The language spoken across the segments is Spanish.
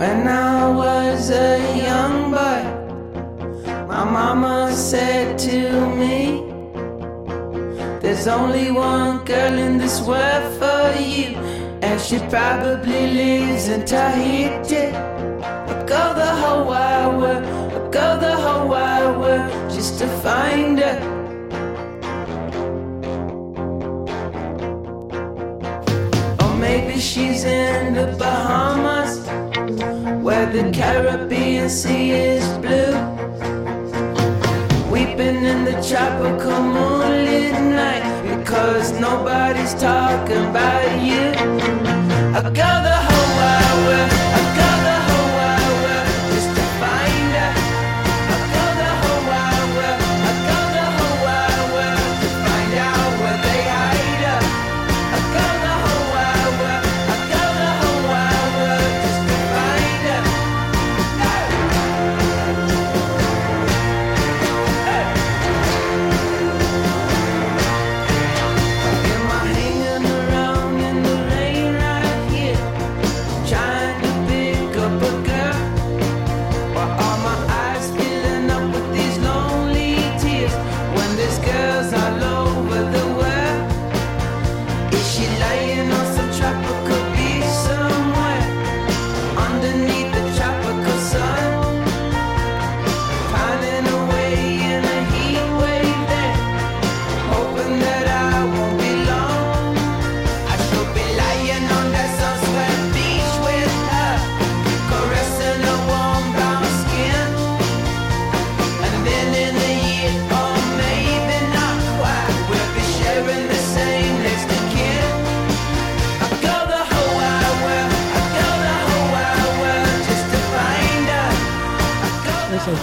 When I was a young boy, my mama said to me, There's only one girl in this world for you, and she probably lives in Tahiti. I'll go the whole wide world, I'll go the whole wide world just to find her. Or maybe she's in the the Caribbean Sea is blue. Weeping in the tropical moonlit night because nobody's talking about you. I go the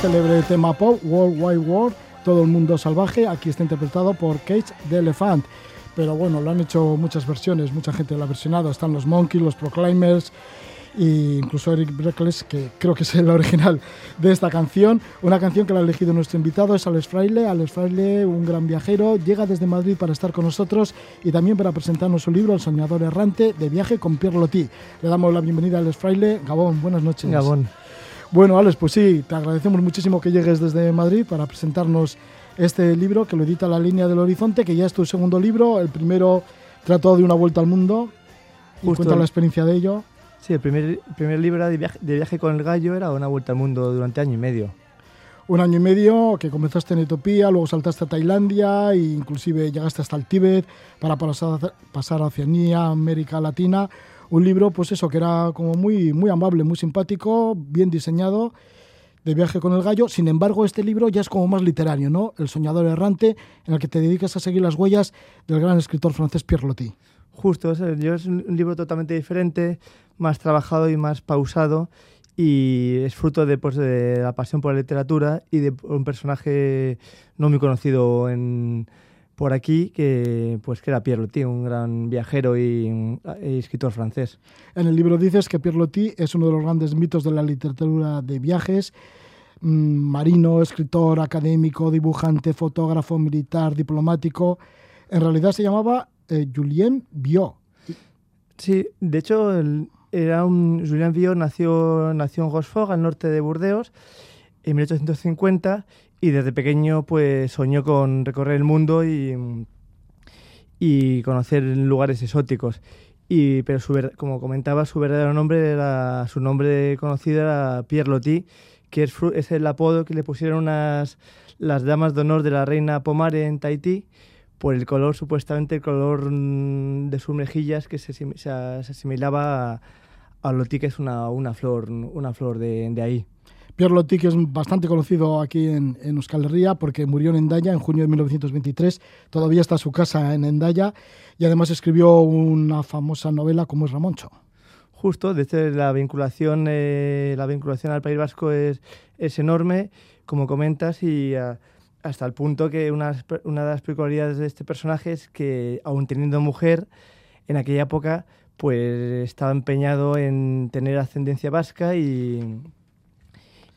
célebre tema pop World Wide World, todo el mundo salvaje. Aquí está interpretado por Cage the Elephant. Pero bueno, lo han hecho muchas versiones, mucha gente lo ha versionado. Están los Monkeys, los Proclaimers e incluso Eric Breckles, que creo que es el original de esta canción. Una canción que la ha elegido nuestro invitado es Alex Fraile. Alex Fraile, un gran viajero, llega desde Madrid para estar con nosotros y también para presentarnos su libro El soñador errante de viaje con Pierre Loti. Le damos la bienvenida a Alex Fraile. Gabón, buenas noches. Gabón. Bueno, Alex, pues sí, te agradecemos muchísimo que llegues desde Madrid para presentarnos este libro que lo edita La Línea del Horizonte, que ya es tu segundo libro. El primero trató de una vuelta al mundo y Justo cuenta el- la experiencia de ello. Sí, el primer, el primer libro de viaje, de viaje con el gallo era una vuelta al mundo durante año y medio. Un año y medio que comenzaste en Etiopía, luego saltaste a Tailandia e inclusive llegaste hasta el Tíbet para pasar, pasar a Oceanía, América Latina. Un libro, pues eso, que era como muy, muy amable, muy simpático, bien diseñado, de viaje con el gallo. Sin embargo, este libro ya es como más literario, ¿no? El soñador errante, en el que te dedicas a seguir las huellas del gran escritor francés Pierre Loti. Justo, es, un libro totalmente diferente, más trabajado y más pausado y es fruto de, pues, de la pasión por la literatura y de un personaje no muy conocido en, por aquí, que, pues, que era Pierre Loti, un gran viajero y, y escritor francés. En el libro dices que Pierre Loti es uno de los grandes mitos de la literatura de viajes. Mm, Marino, escritor, académico, dibujante, fotógrafo, militar, diplomático. En realidad se llamaba eh, Julien Biot. Sí, de hecho, el- era un, Julien Viot nació, nació en Rochefort, al norte de Burdeos, en 1850 y desde pequeño pues soñó con recorrer el mundo y, conocer lugares exóticos. Y, pero su como comentaba, su verdadero nombre era, su nombre conocido era Pierre Loti, que es, es el apodo que le pusieron unas, las damas de honor de la reina Pomare en Tahití por el color, supuestamente el color mm, de sus mejillas que se, se asimilaba a, a Loti, que es una, una flor, una flor de, de ahí. Pierre Loti, que es bastante conocido aquí en, en Euskal Herria, porque murió en Endaya en junio de 1923. Todavía está su casa en Endaya y además escribió una famosa novela como es Ramoncho. Justo, de la vinculación, eh, la vinculación al País Vasco es, es enorme, como comentas, y ah, hasta el punto que una, una de las peculiaridades de este personaje es que, aun teniendo mujer, en aquella época, pues estaba empeñado en tener ascendencia vasca y,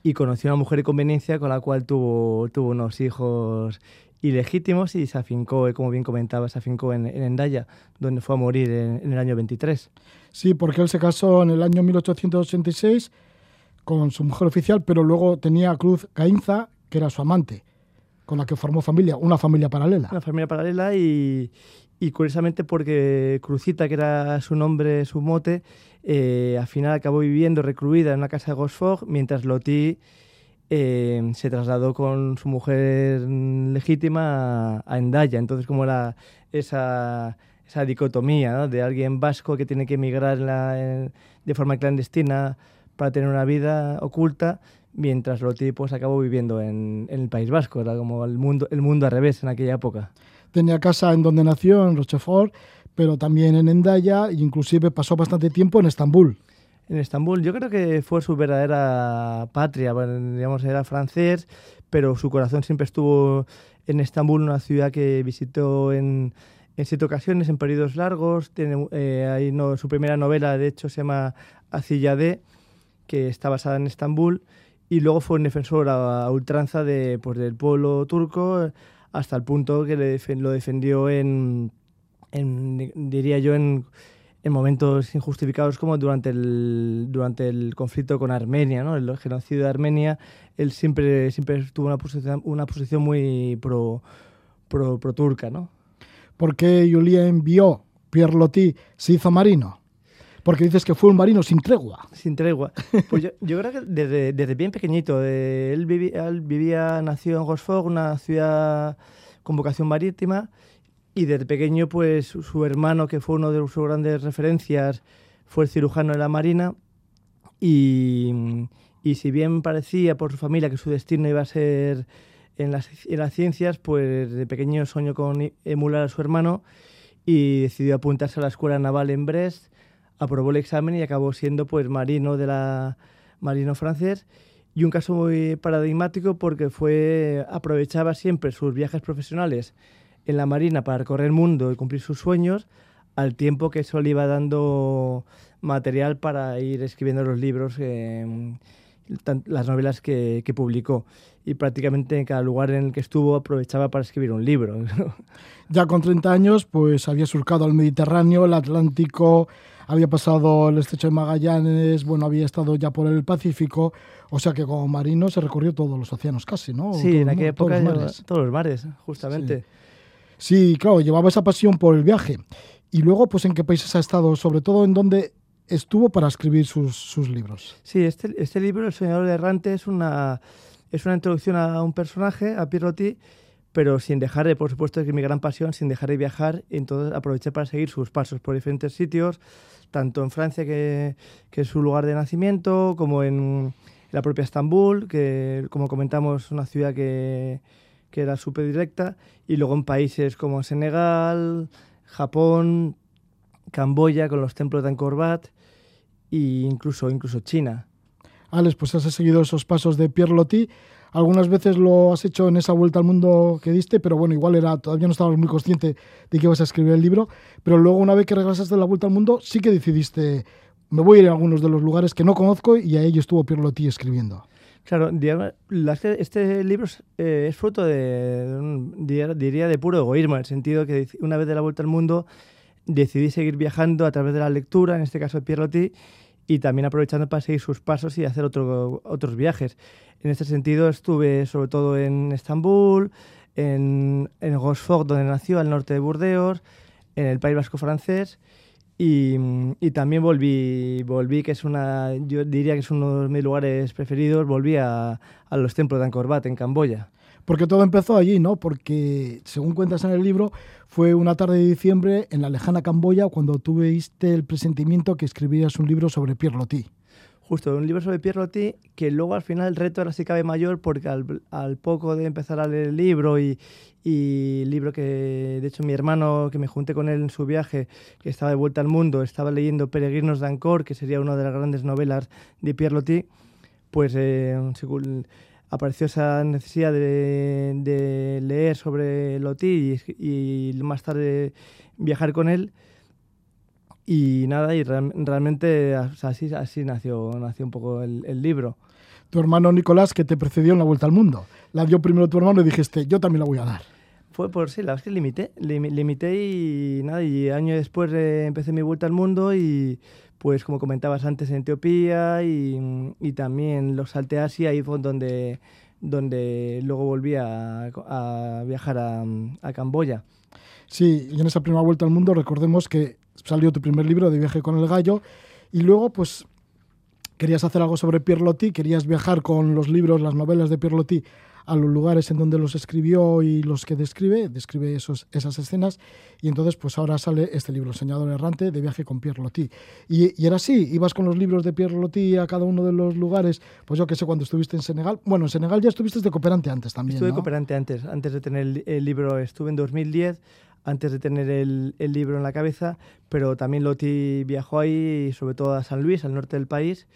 y conoció a una mujer de conveniencia con la cual tuvo, tuvo unos hijos ilegítimos y se afincó, eh, como bien comentaba, se afincó en, en Endaya, donde fue a morir en, el año 23. Sí, porque él se casó en el año 1886 con su mujer oficial, pero luego tenía a Cruz Gainza, que era su amante, con la que formó familia, una familia paralela. Una familia paralela y, curiosamente porque Crucita, que era su nombre, su mote, eh, al final acabó viviendo recluida en una casa de Gosford, mientras Loti eh, se trasladó con su mujer legítima a, a Endaya. Entonces, como era esa, esa dicotomía de alguien vasco que tiene que emigrar de forma clandestina para tener una vida oculta, mientras Loti pues, acabó viviendo en, en el País Vasco. Era como el mundo, el mundo al revés en aquella época. Tenía casa en donde nació, en Rochefort, pero también en Endaya, e inclusive pasó bastante tiempo en Estambul. En Estambul, yo creo que fue su verdadera patria, bueno, digamos, era francés, pero su corazón siempre estuvo en Estambul, una ciudad que visitó en, en siete ocasiones, en periodos largos. Tiene, eh, ahí no, su primera novela, de hecho, se llama Acillade, que está basada en Estambul, y luego fue un defensor a, a ultranza de, pues, del pueblo turco, hasta el punto que le lo defendió en, en, diría yo, en, en momentos injustificados como durante el, durante el conflicto con Armenia, ¿no? el genocidio de Armenia, él siempre, siempre tuvo una posición, una posición muy pro, pro, pro turca, ¿no? ¿Por qué Julien vio Pierre Loti se hizo marino? Porque dices que fue un marino sin tregua. Sin tregua. Pues yo, yo creo que desde, desde bien pequeñito, eh, él, vivía, él vivía, nació en Gosford, una ciudad con vocación marítima, y desde pequeño, pues su, hermano, que fue uno de sus grandes referencias, fue el cirujano de la Marina, y, y si bien parecía por su familia que su destino iba a ser en las, en las ciencias, pues de pequeño soñó con emular a su hermano y decidió apuntarse a la escuela naval en Brest, aprobó el examen y acabó siendo pues marino de la marino francés. Y un caso muy paradigmático porque fue aprovechaba siempre sus viajes profesionales en la marina para recorrer el mundo y cumplir sus sueños al tiempo que eso le iba dando material para ir escribiendo los libros eh, las novelas que, que publicó. Y prácticamente en cada lugar en el que estuvo aprovechaba para escribir un libro Ya con 30 años, pues había surcado el Mediterráneo, el Atlántico, había pasado el estrecho de Magallanes, bueno, había estado ya por el Pacífico, o sea que como marino se recorrió todos los océanos casi, ¿no? sí Todo en aquella todos época los llevaba- mares. todos los mares justamente Sí, claro, llevaba esa pasión por el viaje. Y luego, pues, ¿en qué países ha estado? Sobre todo, ¿en dónde estuvo para escribir sus, sus libros? Sí, este, este libro, El Soñador Errante, es una, es una introducción a un personaje, a Pierrotti, pero sin dejar de, por supuesto, que es mi gran pasión, sin dejar de viajar. Entonces aproveché para seguir sus pasos por diferentes sitios, tanto en Francia, que, que es su lugar de nacimiento, como en la propia Estambul, que, como comentamos, una ciudad que, que era súper directa, y luego en países como Senegal, Japón, Camboya, con los templos de Angkor Wat, e incluso, incluso China. Alex, pues has seguido esos pasos de Pierre Loti. Algunas veces lo has hecho en esa vuelta al mundo que diste, pero bueno, igual era todavía no estabas muy consciente de que ibas a escribir el libro. Pero luego, una vez que regresaste de la vuelta al mundo, sí que decidiste, me voy a ir a algunos de los lugares que no conozco y ahí estuvo Pierre Loti escribiendo. Claro, este, este libro es, eh, fruto de, diría, de puro egoísmo, en el sentido que una vez de la vuelta al mundo decidí seguir viajando a través de la lectura, en este caso de Pierre Loti, y también aprovechando para seguir sus pasos y hacer otro- otros viajes. En este sentido estuve sobre todo en Estambul, en, en Gosford, donde nació, al norte de Burdeos, en el País Vasco francés, y, y también volví, volví, que es una, yo diría que es uno de mis lugares preferidos, volví a, a los templos de Angkor Wat en Camboya. Porque todo empezó allí, ¿no? Porque, según cuentas en el libro, fue una tarde de diciembre en la lejana Camboya cuando tuviste el presentimiento que escribías un libro sobre Pierre Loti. Justo, un libro sobre Pierre Loti, que luego al final el reto era si cabe mayor, porque al, al poco de empezar a leer el libro y, y libro que, de hecho, mi hermano, que me junté con él en su viaje, que estaba de vuelta al mundo, estaba leyendo Peregrinos de Angkor, que sería una de las grandes novelas de Pierre Loti, pues eh, según- apareció esa necesidad de, de leer sobre Loti y, y más tarde viajar con él. Y nada, y real- realmente así, así nació, nació un poco el, el libro. Tu hermano Nicolás, que te precedió en la vuelta al mundo. La dio primero tu hermano y dijiste, yo también la voy a dar. Fue por sí, la verdad es que limité, lim- limité y nada, y año después eh, empecé mi vuelta al mundo y pues como comentabas antes en Etiopía y, y también los salté a Asia y fue donde, donde luego volví a, a viajar a, a Camboya. Sí, y en esa primera vuelta al mundo recordemos que salió tu primer libro de viaje con el gallo y luego pues querías hacer algo sobre Pierre querías viajar con los libros, las novelas de Pierre a los lugares en donde los escribió y los que describe, describe esos, esas escenas y entonces pues ahora sale este libro, Soñador Errante, de viaje con Pierre Loti. Y, y era así, ibas con los libros de Pierre Loti a cada uno de los lugares, pues yo que sé, cuando estuviste en Senegal, bueno, en Senegal ya estuviste de cooperante antes también, Estuve ¿no? cooperante antes, antes de tener el, el libro, estuve en 2010, antes de tener el, el libro en la cabeza, pero también Loti viajó ahí, sobre todo a San Luis, al norte del país.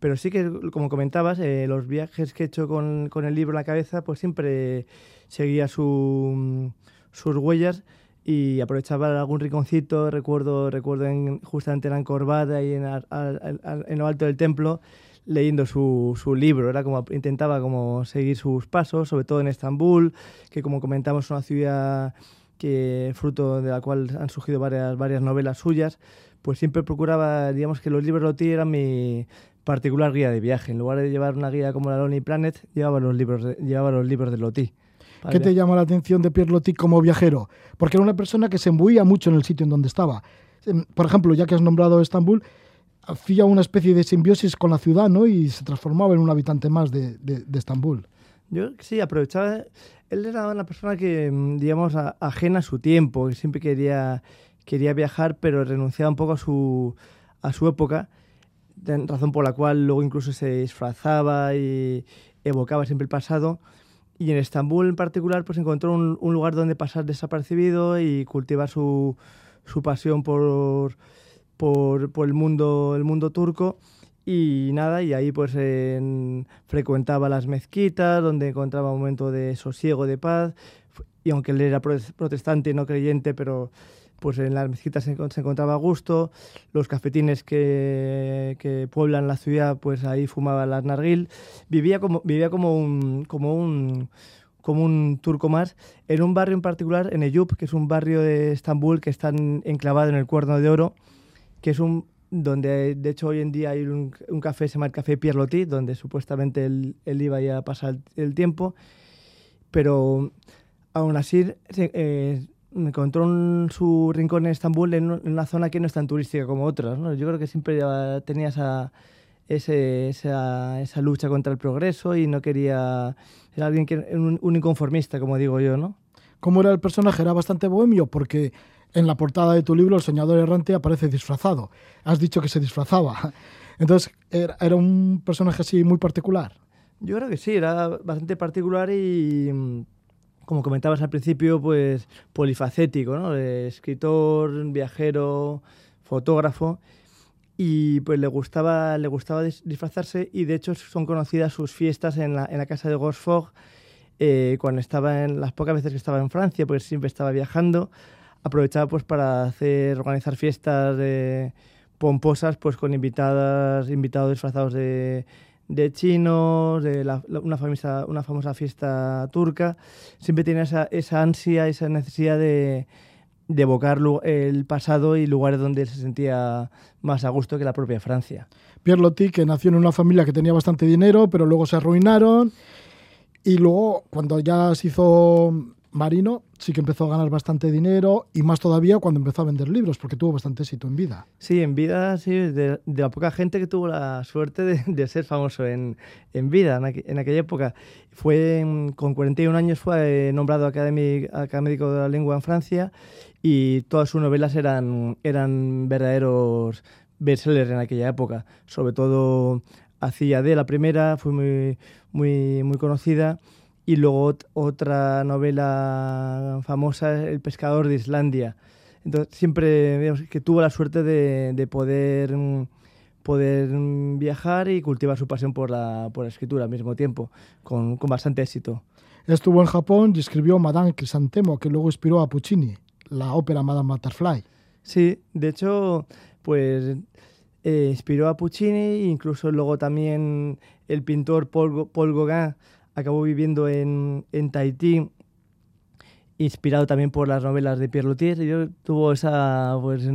Pero sí que, como comentabas, eh, los viajes que he hecho con, con el libro en la cabeza, pues siempre seguía su, sus huellas y aprovechaba algún rinconcito. Recuerdo, recuerdo en, justamente en Ancorbat, ahí en, al- al- al- en lo alto del templo, leyendo su, su libro. Era como intentaba como seguir sus pasos, sobre todo en Estambul, que como comentamos es una ciudad que fruto de la cual han surgido varias, varias novelas suyas, pues siempre procuraba, digamos que los libros Loti eran mi particular guía de viaje. En lugar de llevar una guía como la Lonely Planet, llevaba los libros de, llevaba los libros de Loti. ¿Qué te llama la atención de Pierre Loti como viajero? Porque era una persona que se embuía mucho en el sitio en donde estaba. Em, Por ejemplo, ya que has nombrado Estambul, hacía una especie de simbiosis con la ciudad, ¿no? Y se transformaba en un habitante más de, de- de Estambul. Yo sí, aprovechaba. Él era una persona que, mm, digamos, a- ajena a su tiempo, que siempre quería, quería viajar, pero renunciaba un poco a su, a su época, razón por la cual luego incluso se disfrazaba y evocaba siempre el pasado. Y en Estambul en particular, pues encontró un, un lugar donde pasar desapercibido y cultivar su, su pasión por, por, por el, mundo, el mundo turco. Y nada, y ahí pues en- frecuentaba las mezquitas, donde encontraba un momento de sosiego, de paz. Y aunque él era pro- protestante no creyente, pero pues en las mezquitas se, encon- se encontraba a gusto. Los cafetines que, que pueblan la ciudad, pues ahí fumaba las narguil. Vivía como, vivía como un, como un como un turco más, en un barrio en particular, en Eyüp, que es un barrio de Estambul que está en- enclavado en el Cuerno de Oro, que es un donde de hecho hoy en día hay un, un café, se llama el Café Pierre Loti, donde supuestamente él, él iba a pasar el, tiempo, pero aún así eh, encontró un- su rincón en Estambul en, un- en una zona que no es tan turística como otras. ¿no? Yo creo que siempre tenía esa, ese- esa, esa lucha contra el progreso y no quería... Era alguien que un, un inconformista, como digo yo, ¿no? ¿Cómo era el personaje? Era bastante bohemio porque en la portada de tu libro, El Soñador Errante, aparece disfrazado. Has dicho que se disfrazaba. Entonces, era, era un personaje así muy particular. Yo creo que sí, era bastante particular y, como comentabas al principio, pues polifacético, ¿no? Escritor, viajero, fotógrafo y pues le gustaba, le gustaba dis- disfrazarse y de hecho son conocidas sus fiestas en la, en la casa de Gosford eh, cuando estaba en las pocas veces que estaba en Francia, pues siempre estaba viajando, aprovechaba pues para hacer, organizar fiestas eh, pomposas pues con invitadas, invitados disfrazados de, de chinos, de la- una, famosa, una famosa fiesta turca. Siempre tenía esa, esa ansia, esa necesidad de, de evocar el pasado y lugares donde se sentía más a gusto que la propia Francia. Pierre Loti, que nació en una familia que tenía bastante dinero, pero luego se arruinaron. Y luego, cuando ya se hizo marino, sí que empezó a ganar bastante dinero y más todavía cuando empezó a vender libros, porque tuvo bastante éxito en vida. Sí, en vida, sí, de, la poca gente que tuvo la suerte de, ser famoso en, en vida en, aqu- en aquella época. Fue, con 41 años fue eh, nombrado académi- académico de la lengua en Francia y todas sus novelas eran, eran verdaderos bestsellers en aquella época. Sobre todo hacía de la primera, fue muy, muy, muy conocida. Y luego ot- otra novela famosa, El pescador de Islandia. Entonces, siempre digamos, que tuvo la suerte de, de poder, mm, poder mm, viajar y cultivar su pasión por la, por la escritura al mismo tiempo, con, con bastante éxito. Estuvo en Japón y escribió Madame Crisantemo, que luego inspiró a Puccini, la ópera Madame Butterfly. Sí, de hecho, pues eh, inspiró a Puccini, incluso luego también el pintor Paul, Paul Gauguin acabó viviendo en, en Tahití inspirado también por las novelas de Pierre Loti. Yo tuvo esa, pues,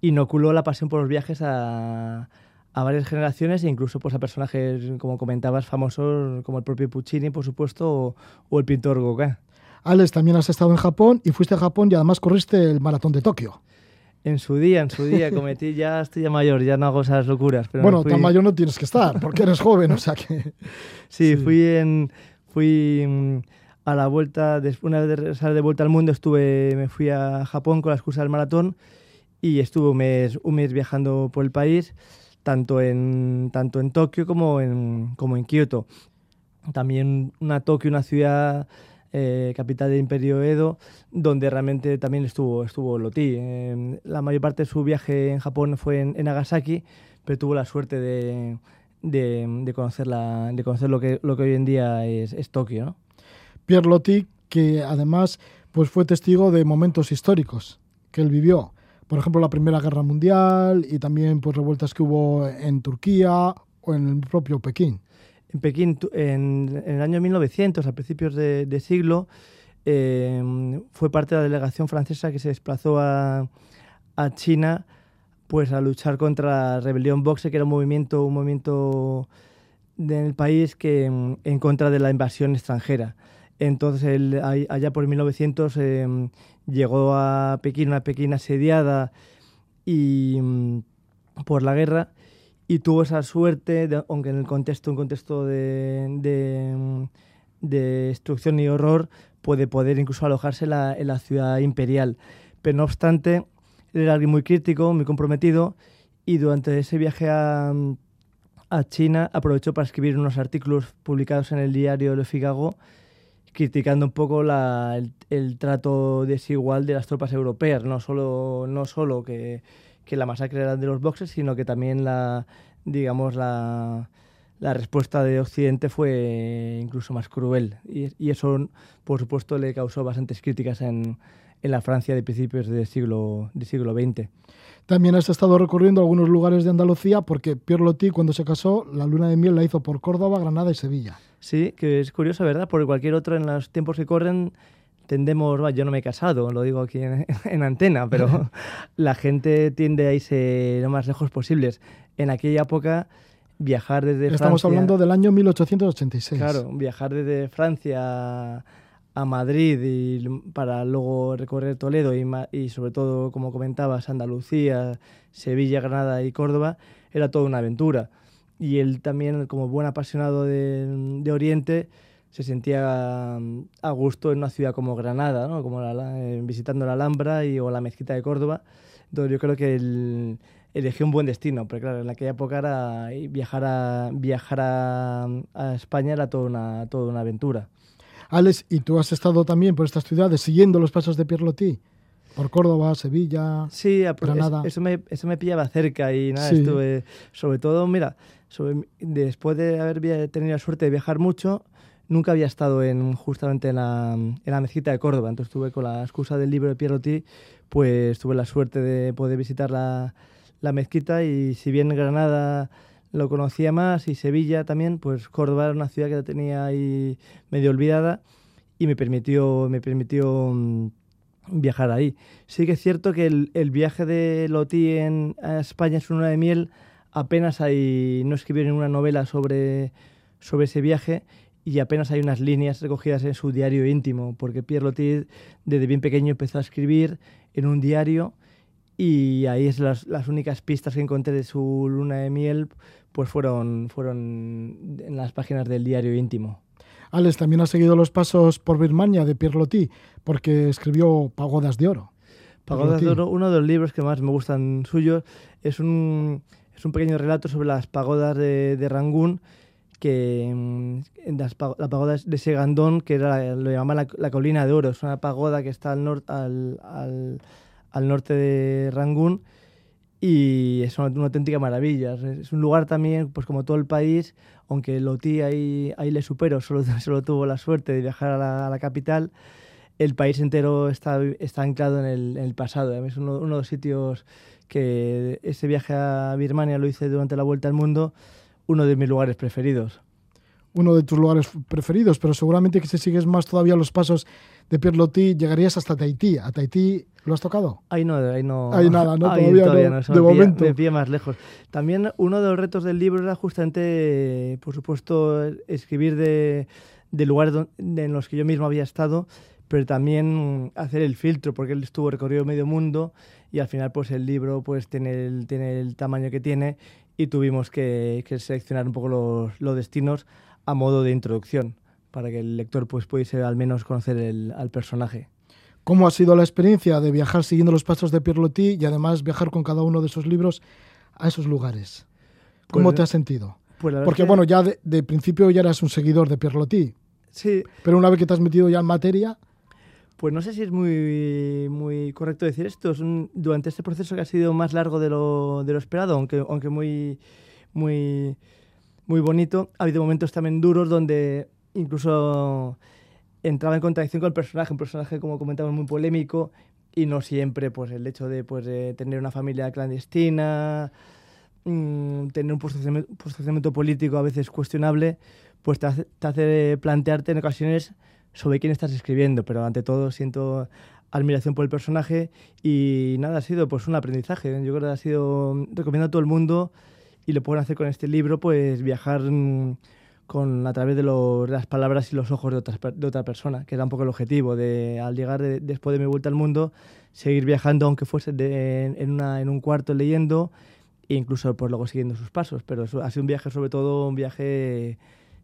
inoculó la pasión por los viajes a, a varias generaciones e incluso pues, a personajes, como comentabas, famosos como el propio Puccini, por supuesto, o, o el pintor Gauguin. Alex, también has estado en Japón y fuiste a Japón y además corriste el maratón de Tokio. En su día, en su día, cometí, ya estoy ya mayor, ya no hago esas locuras. Pero bueno, fui- tan mayor no tienes que estar, porque eres joven, o sea que... Sí, Sí. fui en fui mm, a la vuelta, una vez de regresar de vuelta al mundo, estuve, me fui a Japón con la excusa del maratón y estuve un mes, un mes viajando por el país, tanto en, tanto en Tokio como en, como en Kioto. También una Tokio, una ciudad eh, capital del Imperio Edo, donde realmente también estuvo, estuvo Loti. Eh, la mayor parte de su viaje en Japón fue en, en Nagasaki, pero tuvo la suerte de, de, de conocer, la, de conocer lo, que, lo que hoy en día es, es Tokio. ¿no? Pierre Loti, que además pues fue testigo de momentos históricos que él vivió. Por ejemplo, la Primera Guerra Mundial y también pues revueltas que hubo en Turquía o en el propio Pekín. En Pekín, en, el año 1900, a principios de, siglo, eh, fue parte de la delegación francesa que se desplazó a, China pues a luchar contra la rebelión Boxe, que era un movimiento, un movimiento del país que mm, en contra de la invasión extranjera. Entonces, él, allá por 1900 eh, llegó a Pekín, una Pekín asediada y por la guerra y tuvo esa suerte, de- aunque en el contexto, un contexto de, de, de destrucción y horror, puede poder incluso alojarse la, en la ciudad imperial. Pero no obstante, era alguien muy crítico, muy comprometido, y durante ese viaje a, a China aprovechó para escribir unos artículos publicados en el diario Le Figaro, criticando un poco la- el, el trato desigual de las tropas europeas, no solo, no solo que, que la masacre era de los boxes, sino que también la, digamos, la, la respuesta de Occidente fue incluso más cruel. Y, y eso, por supuesto, le causó bastantes críticas en, en la Francia de principios del siglo, del siglo XX. También has estado recorriendo algunos lugares de Andalucía porque Pierre Loti cuando se casó la luna de miel la hizo por Córdoba, Granada y Sevilla. Sí, que es curioso, ¿verdad? Porque cualquier otro en los tiempos que corren tendemos, yo no me he casado, lo digo aquí en, en antena, pero la gente tiende a irse lo más lejos posibles. En aquella época, viajar desde Estamos Francia... hablando del año 1886. Claro, viajar desde Francia a Madrid y para luego recorrer Toledo y, sobre todo, como comentabas, Andalucía, Sevilla, Granada y Córdoba, era toda una aventura. Y él también, como buen apasionado de, de Oriente, se sentía mm, a gusto en una ciudad como Granada, ¿no? como la- eh, visitando la Alhambra y, o la Mezquita de Córdoba. Entonces yo creo que él eligió un buen destino, pero claro, en aquella época era, viajar, a, viajar a, a España era toda una, toda una aventura. Alex, ¿y tú has estado también por estas ciudades siguiendo los pasos de Pierre Loti? Por Córdoba, Sevilla. Sí, a- Granada. es- eso, me, eso me pillaba cerca y nada, Sí. estuve, sobre todo, mira, sobre- después de haber tenido la suerte de viajar mucho, nunca había estado en, justamente en la, en la mezquita de Córdoba, entonces tuve con la excusa del libro de Pierre Loti, pues tuve la suerte de poder visitar la, la mezquita y si bien Granada lo conocía más y Sevilla también, pues Córdoba era una ciudad que la tenía ahí medio olvidada y me permitió, me permitió mm, viajar ahí. Sí que es cierto que el, el viaje de Loti en, a España es una de miel, apenas hay, no escribieron una novela sobre, sobre ese viaje y apenas hay unas líneas recogidas en su diario íntimo, porque Pierre Loti desde bien pequeño empezó a escribir en un diario y ahí es las, las únicas pistas que encontré de su luna de miel pues fueron, fueron en las páginas del diario íntimo. Alex también ha seguido los pasos por Birmania de Pierre Loti porque escribió Pagodas de Oro. Pagodas de. Oro, uno de los libros que más me gustan suyos, es un, es un pequeño relato sobre las pagodas de, de Rangún, que mm, la pagoda de Segandón, que era, lo llamaban la, la colina de oro, es una pagoda que está al, nor- al, al, al norte de Rangún y es una, una auténtica maravilla. Es un lugar también, pues como todo el país, aunque Loti ahí, ahí le supero, solo, solo tuvo la suerte de viajar a la, a la capital, el país entero está, está anclado en el, en el pasado. Es uno, uno de los sitios que ese viaje a Birmania lo hice durante la vuelta al mundo, uno de mis lugares preferidos. Uno de tus lugares preferidos, pero seguramente que si sigues más todavía los pasos de Pierre Loti llegarías hasta Tahití. ¿A Tahití lo has tocado? Ahí no, ahí no. Ahí nada, ¿no? ahí Todavía no, eso de me pilla- momento. me pilla más lejos. También uno de los retos del libro era justamente, por supuesto, escribir de, de lugares don- en los que yo mismo había estado, pero también hacer el filtro, porque él estuvo recorrido medio mundo y al final pues el libro pues tiene el, tiene el tamaño que tiene y tuvimos que, que seleccionar un poco los, los destinos a modo de introducción para que el lector pues pudiese al menos conocer el, al personaje. ¿Cómo ha sido la experiencia de viajar siguiendo los pasos de Pierre Loti y además viajar con cada uno de esos libros a esos lugares? ¿Cómo Pues, te has sentido? Pues Porque bueno, ya de, de principio ya eras un seguidor de Pierre Loti, sí, pero una vez que te has metido ya en materia, Pues no sé si es muy, muy correcto decir esto. Es durante este proceso que ha sido más largo de lo, de lo esperado, aunque, aunque muy, muy, muy bonito, ha habido momentos también duros donde incluso entraba en contradicción con el personaje, un personaje, como comentamos, muy polémico y no siempre pues, el hecho de, pues, de tener una familia clandestina, mm, tener un posicionamiento, posicionamiento político a veces cuestionable, pues te hace, te hace plantearte en ocasiones sobre quién estás escribiendo, pero ante todo siento admiración por el personaje y nada, ha sido pues un aprendizaje. Yo creo que ha sido, recomiendo a todo el mundo y lo pueden hacer con este libro, pues viajar mm, con, a través de lo- las palabras y los ojos de de otra persona, que era un poco el objetivo de al llegar de- después de mi vuelta al mundo, seguir viajando aunque fuese de- en una, en un cuarto leyendo e incluso pues luego siguiendo sus pasos, pero eso ha sido un viaje sobre todo un viaje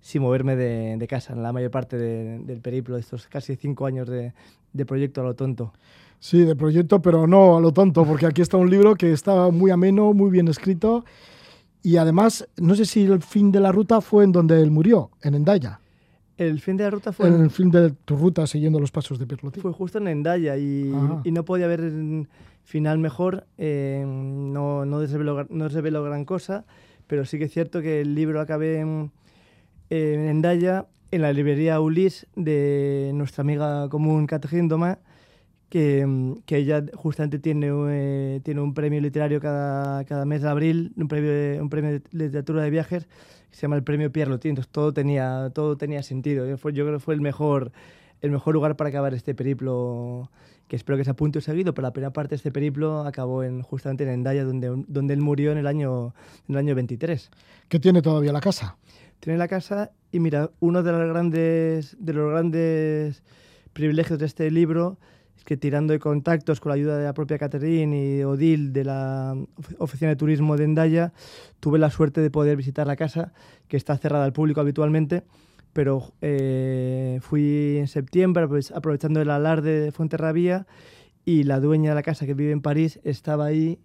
sin moverme de, de casa, en la mayor parte de- del periplo de estos casi cinco años de, de proyecto a lo tonto. sí, de proyecto, pero no a lo tonto, porque aquí está un libro que está muy ameno, muy bien escrito y además, no sé si el fin de la ruta fue en donde él murió, en Endaya, El fin de la ruta fue, en el fin de tu ruta siguiendo los pasos de Pierre Loti. fue justo en Endaya y, Ajá. y no podía haber final mejor, eh, no, no, desveló, no desveló gran cosa, pero sí que es cierto que el libro acabé en, en Endaya, en la librería Ulis de nuestra amiga común Catherine Doma, que, que ella justamente tiene, eh, tiene un premio literario cada, cada mes de abril, un premio, de- un premio de literatura de viajes, que se llama el premio Pierre entonces todo tenía, todo tenía sentido. Yo, fue- yo creo que fue el mejor, el mejor lugar para acabar este periplo, que espero que sea punto y seguido, pero la primera parte de este periplo acabó en, justamente en Endaya, donde, donde él murió en el año, en el año 23 que tiene todavía la casa. Tiene la casa y mira, uno de los grandes, de los grandes privilegios de este libro es que tirando de contactos con la ayuda de la propia Catherine y Odile de la Ofi- Oficina de Turismo de Endaya, tuve la suerte de poder visitar la casa, que está cerrada al público habitualmente, pero eh, fui en septiembre aprove- aprovechando el alarde de Fuenterrabía y la dueña de la casa que vive en París estaba ahí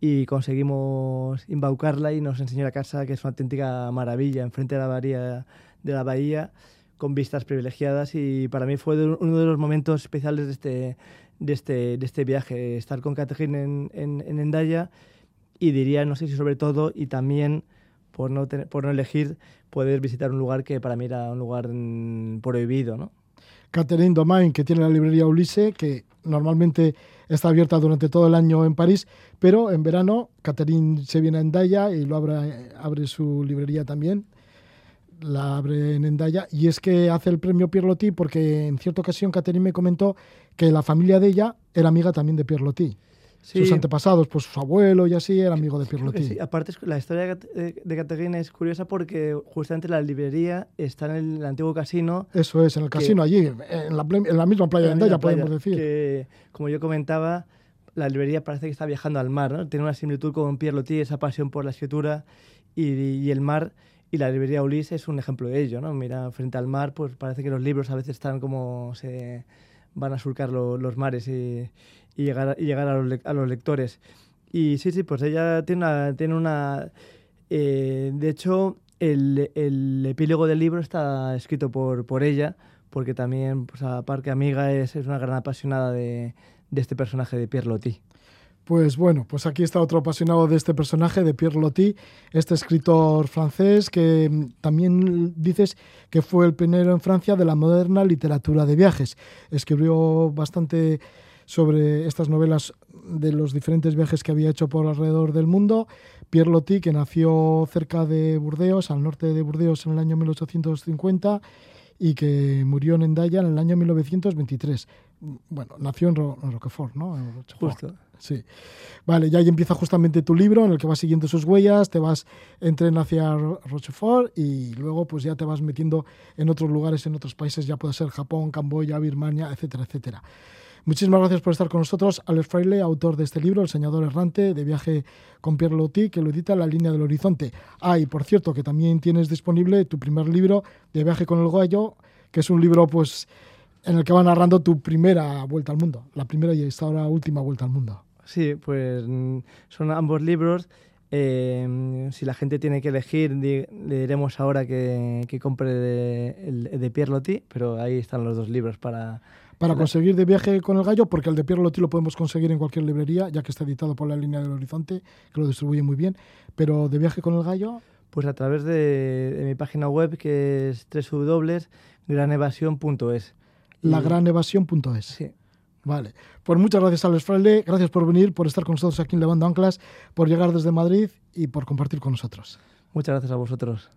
y conseguimos embaucarla y nos enseñó la casa que es una auténtica maravilla enfrente de la bahía de la bahía con vistas privilegiadas. Y para mí fue uno de los momentos especiales de este de este, de este viaje estar con Catherine en, en, en Endaya. Y diría no sé si sobre todo y también por no por no elegir poder visitar un lugar que para mí era un lugar mm, prohibido no Catherine Domain, que tiene la librería Ulisse, que normalmente está abierta durante todo el año en París, pero en verano Catherine se viene a Endaya y lo abre, abre su librería también. La abre en Endaya y es que hace el premio Pierre Loti porque en cierta ocasión Catherine me comentó que la familia de ella era amiga también de Pierre Sus antepasados, pues su abuelo y así era amigo de Loti. sí. Aparte, la historia de Cat- de Caterina es curiosa porque justamente la librería está en el, antiguo casino. Eso es, en el que- casino allí, en la, ple- en la misma playa de Endaya, podemos decir. Que, como yo comentaba, la librería parece que está viajando al mar, ¿no? Tiene una similitud con Pierre Loti, esa pasión por la escritura y, y el mar. Y la librería Ulises es un ejemplo de ello, ¿no? Mira, frente al mar, pues parece que los libros a veces están como se van a surcar lo- los mares y, y llegar, y llegar a, los, lectores. Y sí, sí, pues ella tiene una... Tiene una eh, de hecho, el, epílogo del libro está escrito por, por ella, porque también, pues aparte amiga, es, es una gran apasionada de, de este personaje de Pierre Loti. Pues bueno, pues aquí está otro apasionado de este personaje, de Pierre Loti, este escritor francés que mm, también dices que fue el pionero en Francia de la moderna literatura de viajes. Escribió bastante sobre estas novelas de los diferentes viajes que había hecho por alrededor del mundo. Pierre Loti, que nació cerca de Burdeos, al norte de Burdeos en el año 1850 y que murió en Endaya en el año 1923. Bueno, nació en, Ro- en Roquefort, ¿no? En Rochefort. Justo. Sí. Vale, ya ahí empieza justamente tu libro en el que vas siguiendo sus huellas, te vas en tren hacia Ro- Rochefort y luego pues ya te vas metiendo en otros lugares, en otros países, ya puede ser Japón, Camboya, Birmania, etcétera, etcétera. Muchísimas gracias por estar con nosotros. Alex Fraile, autor de este libro, El Señador Errante, de viaje con Pierre Loti, que lo edita La Línea del Horizonte. Ah, y por cierto, que también tienes disponible tu primer libro, De viaje con el gallo, que es un libro pues en el que va narrando tu primera vuelta al mundo, la primera y esta ahora última vuelta al mundo. Sí, pues son ambos libros. Eh, si la gente tiene que elegir, le diremos ahora que, que compre el de Pierre pero ahí están los dos libros para... Para conseguir de viaje con el gallo, porque el de Pierre Loti lo podemos conseguir en cualquier librería, ya que está editado por la línea del Horizonte, que lo distribuye muy bien. Pero de viaje con el gallo, Pues a través de, de mi página web que es www.granevasion.es. Y- lagranevasión.es. Sí, Vale. Pues muchas gracias, Alex Fraile. Gracias por venir, por estar con nosotros aquí en Levando Anclas, por llegar desde Madrid y por compartir con nosotros. muchas gracias a vosotros.